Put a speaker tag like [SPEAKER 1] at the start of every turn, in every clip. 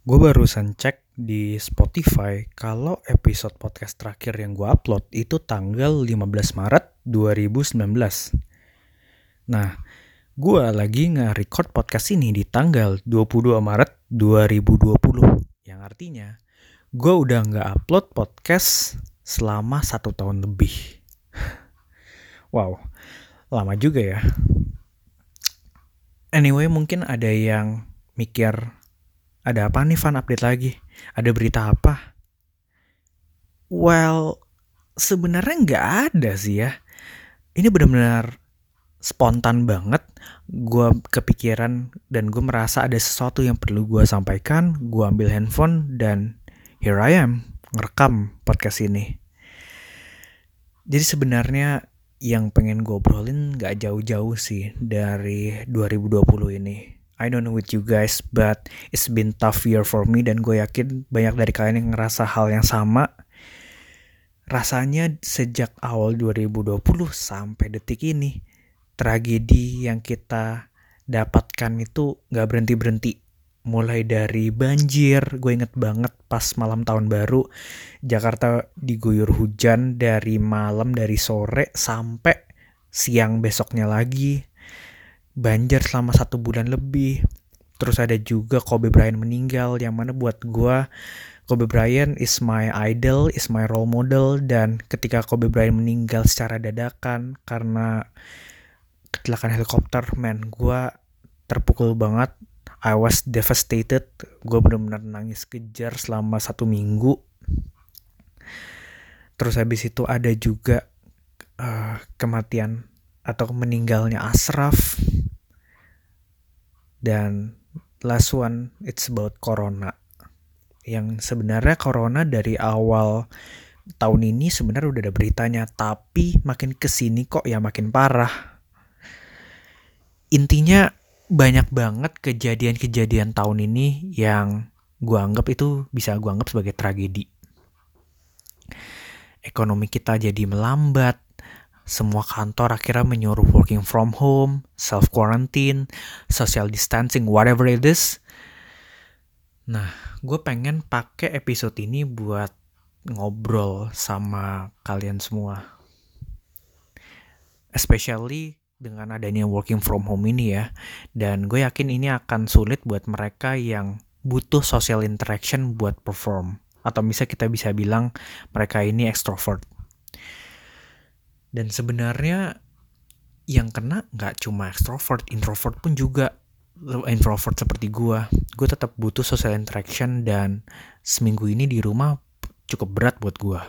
[SPEAKER 1] Gue barusan cek di Spotify kalau episode podcast terakhir yang gue upload itu tanggal 15 Maret 2019. Nah, gue lagi nge-record podcast ini di tanggal 22 Maret 2020. Yang artinya, gue udah nggak upload podcast selama satu tahun lebih. wow, lama juga ya. Anyway, mungkin ada yang mikir, ada apa nih fan update lagi? Ada berita apa? Well, sebenarnya nggak ada sih ya. Ini benar-benar spontan banget. Gue kepikiran dan gue merasa ada sesuatu yang perlu gue sampaikan. Gue ambil handphone dan here I am ngerekam podcast ini. Jadi sebenarnya yang pengen gue obrolin gak jauh-jauh sih dari 2020 ini. I don't know with you guys, but it's been tough year for me dan gue yakin banyak dari kalian yang ngerasa hal yang sama. Rasanya sejak awal 2020 sampai detik ini, tragedi yang kita dapatkan itu gak berhenti-berhenti mulai dari banjir gue inget banget pas malam tahun baru Jakarta diguyur hujan dari malam dari sore sampai siang besoknya lagi banjir selama satu bulan lebih terus ada juga Kobe Bryant meninggal yang mana buat gue Kobe Bryant is my idol is my role model dan ketika Kobe Bryant meninggal secara dadakan karena kecelakaan helikopter man gue terpukul banget I was devastated. Gue benar-benar nangis kejar selama satu minggu. Terus habis itu ada juga uh, kematian atau meninggalnya Asraf. Dan last one, it's about Corona. Yang sebenarnya Corona dari awal tahun ini sebenarnya udah ada beritanya. Tapi makin ke sini kok ya makin parah. Intinya banyak banget kejadian-kejadian tahun ini yang gue anggap itu bisa gue anggap sebagai tragedi. Ekonomi kita jadi melambat, semua kantor akhirnya menyuruh working from home, self quarantine, social distancing, whatever it is. Nah, gue pengen pakai episode ini buat ngobrol sama kalian semua. Especially dengan adanya working from home ini ya. Dan gue yakin ini akan sulit buat mereka yang butuh social interaction buat perform. Atau bisa kita bisa bilang mereka ini extrovert. Dan sebenarnya yang kena nggak cuma extrovert, introvert pun juga introvert seperti gue. Gue tetap butuh social interaction dan seminggu ini di rumah cukup berat buat gue.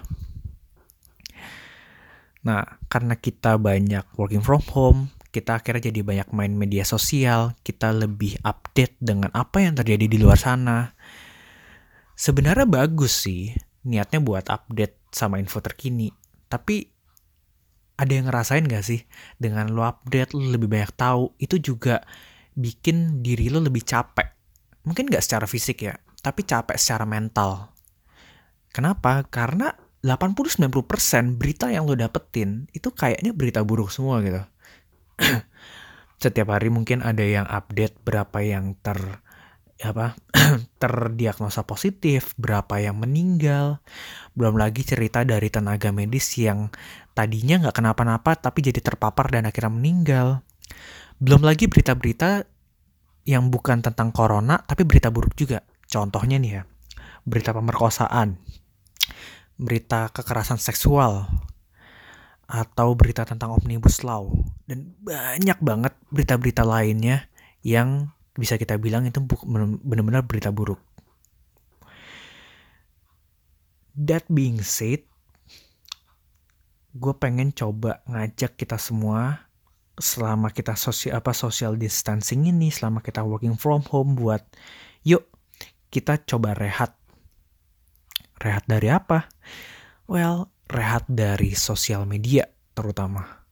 [SPEAKER 1] Nah, karena kita banyak working from home, kita akhirnya jadi banyak main media sosial, kita lebih update dengan apa yang terjadi di luar sana. Sebenarnya bagus sih, niatnya buat update sama info terkini. Tapi ada yang ngerasain gak sih? Dengan lo update, lo lebih banyak tahu, itu juga bikin diri lo lebih capek. Mungkin gak secara fisik ya, tapi capek secara mental. Kenapa? Karena 80-90% berita yang lo dapetin itu kayaknya berita buruk semua gitu. Setiap hari mungkin ada yang update berapa yang ter apa terdiagnosa positif, berapa yang meninggal, belum lagi cerita dari tenaga medis yang tadinya nggak kenapa-napa tapi jadi terpapar dan akhirnya meninggal. Belum lagi berita-berita yang bukan tentang corona tapi berita buruk juga. Contohnya nih ya, berita pemerkosaan, berita kekerasan seksual atau berita tentang omnibus law dan banyak banget berita-berita lainnya yang bisa kita bilang itu benar-benar berita buruk. That being said, gue pengen coba ngajak kita semua selama kita sosial apa social distancing ini, selama kita working from home buat yuk kita coba rehat Rehat dari apa? Well, rehat dari sosial media terutama.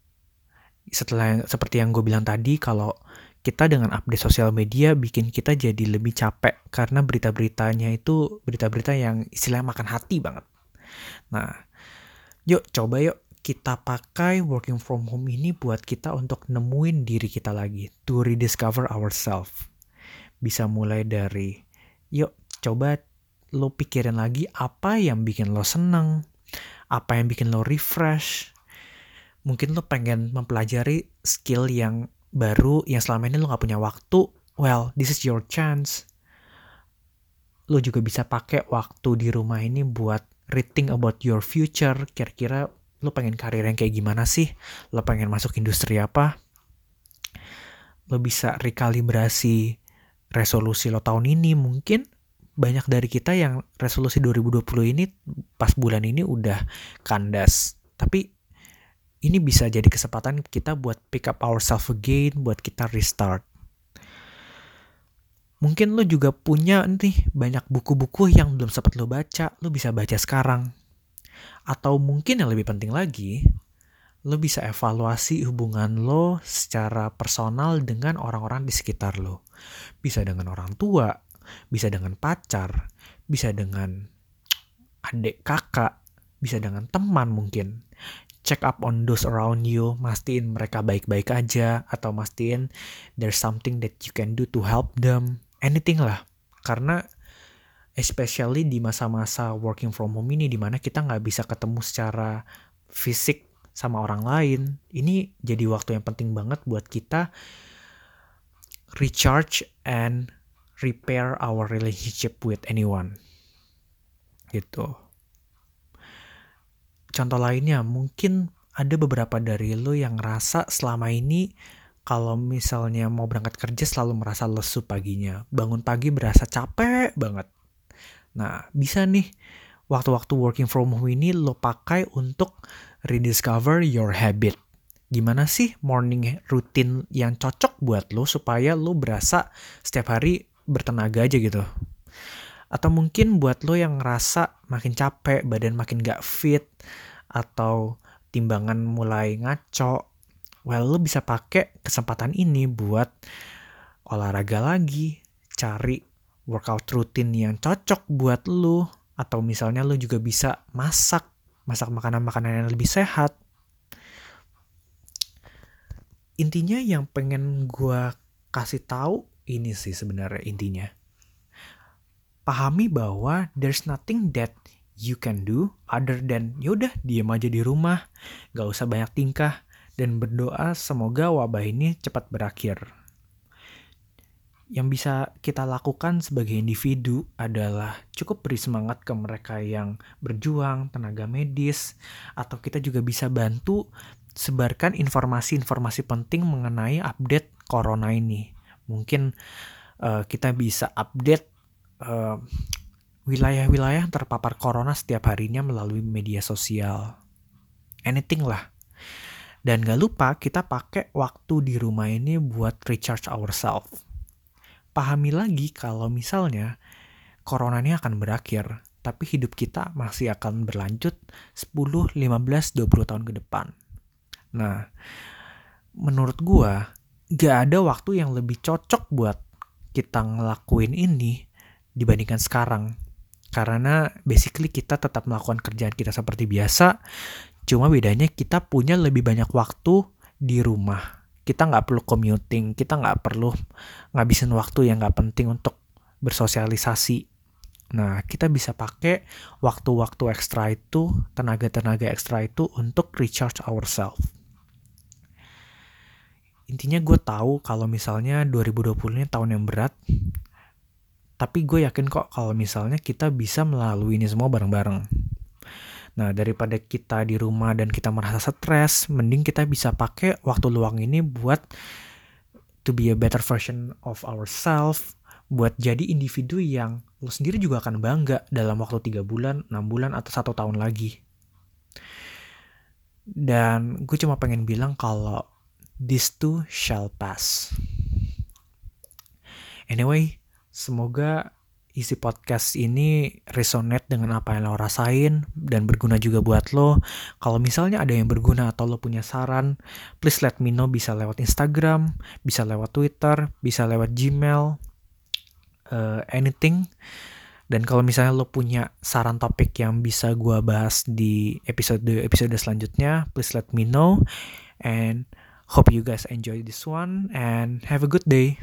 [SPEAKER 1] Setelah seperti yang gue bilang tadi, kalau kita dengan update sosial media bikin kita jadi lebih capek karena berita-beritanya itu berita-berita yang istilahnya makan hati banget. Nah, yuk coba yuk kita pakai working from home ini buat kita untuk nemuin diri kita lagi, to rediscover ourselves. Bisa mulai dari, yuk coba lo pikirin lagi apa yang bikin lo seneng, apa yang bikin lo refresh. Mungkin lo pengen mempelajari skill yang baru yang selama ini lo gak punya waktu. Well, this is your chance. Lo juga bisa pakai waktu di rumah ini buat reading about your future. Kira-kira lo pengen karir yang kayak gimana sih? Lo pengen masuk industri apa? Lo bisa rekalibrasi resolusi lo tahun ini mungkin banyak dari kita yang resolusi 2020 ini pas bulan ini udah kandas. Tapi ini bisa jadi kesempatan kita buat pick up ourselves again, buat kita restart. Mungkin lo juga punya nih banyak buku-buku yang belum sempat lo baca, lo bisa baca sekarang. Atau mungkin yang lebih penting lagi, lo bisa evaluasi hubungan lo secara personal dengan orang-orang di sekitar lo. Bisa dengan orang tua, bisa dengan pacar, bisa dengan adik kakak, bisa dengan teman mungkin. Check up on those around you, mastiin mereka baik-baik aja, atau mastiin there's something that you can do to help them, anything lah. Karena especially di masa-masa working from home ini, di mana kita nggak bisa ketemu secara fisik sama orang lain, ini jadi waktu yang penting banget buat kita recharge and repair our relationship with anyone. Gitu. Contoh lainnya, mungkin ada beberapa dari lo yang ngerasa selama ini kalau misalnya mau berangkat kerja selalu merasa lesu paginya. Bangun pagi berasa capek banget. Nah, bisa nih waktu-waktu working from home ini lo pakai untuk rediscover your habit gimana sih morning routine yang cocok buat lo supaya lo berasa setiap hari bertenaga aja gitu. Atau mungkin buat lo yang ngerasa makin capek, badan makin gak fit, atau timbangan mulai ngaco, well lo bisa pakai kesempatan ini buat olahraga lagi, cari workout rutin yang cocok buat lo, atau misalnya lo juga bisa masak, masak makanan-makanan yang lebih sehat. Intinya yang pengen gue kasih tahu ini sih sebenarnya intinya. Pahami bahwa there's nothing that you can do other than yaudah diam aja di rumah, gak usah banyak tingkah, dan berdoa semoga wabah ini cepat berakhir. Yang bisa kita lakukan sebagai individu adalah cukup beri semangat ke mereka yang berjuang, tenaga medis, atau kita juga bisa bantu sebarkan informasi-informasi penting mengenai update corona ini mungkin uh, kita bisa update uh, wilayah-wilayah terpapar corona setiap harinya melalui media sosial. Anything lah. Dan gak lupa kita pakai waktu di rumah ini buat recharge ourselves. Pahami lagi kalau misalnya corona ini akan berakhir, tapi hidup kita masih akan berlanjut 10, 15, 20 tahun ke depan. Nah, menurut gua gak ada waktu yang lebih cocok buat kita ngelakuin ini dibandingkan sekarang. Karena basically kita tetap melakukan kerjaan kita seperti biasa, cuma bedanya kita punya lebih banyak waktu di rumah. Kita nggak perlu commuting, kita nggak perlu ngabisin waktu yang nggak penting untuk bersosialisasi. Nah, kita bisa pakai waktu-waktu ekstra itu, tenaga-tenaga ekstra itu untuk recharge ourselves intinya gue tahu kalau misalnya 2020 ini tahun yang berat tapi gue yakin kok kalau misalnya kita bisa melalui ini semua bareng-bareng nah daripada kita di rumah dan kita merasa stres mending kita bisa pakai waktu luang ini buat to be a better version of ourselves buat jadi individu yang lo sendiri juga akan bangga dalam waktu 3 bulan, 6 bulan, atau satu tahun lagi. Dan gue cuma pengen bilang kalau this too shall pass. Anyway, semoga isi podcast ini resonate dengan apa yang lo rasain dan berguna juga buat lo. Kalau misalnya ada yang berguna atau lo punya saran, please let me know bisa lewat Instagram, bisa lewat Twitter, bisa lewat Gmail, uh, anything. Dan kalau misalnya lo punya saran topik yang bisa gue bahas di episode episode selanjutnya, please let me know. And Hope you guys enjoy this one and have a good day.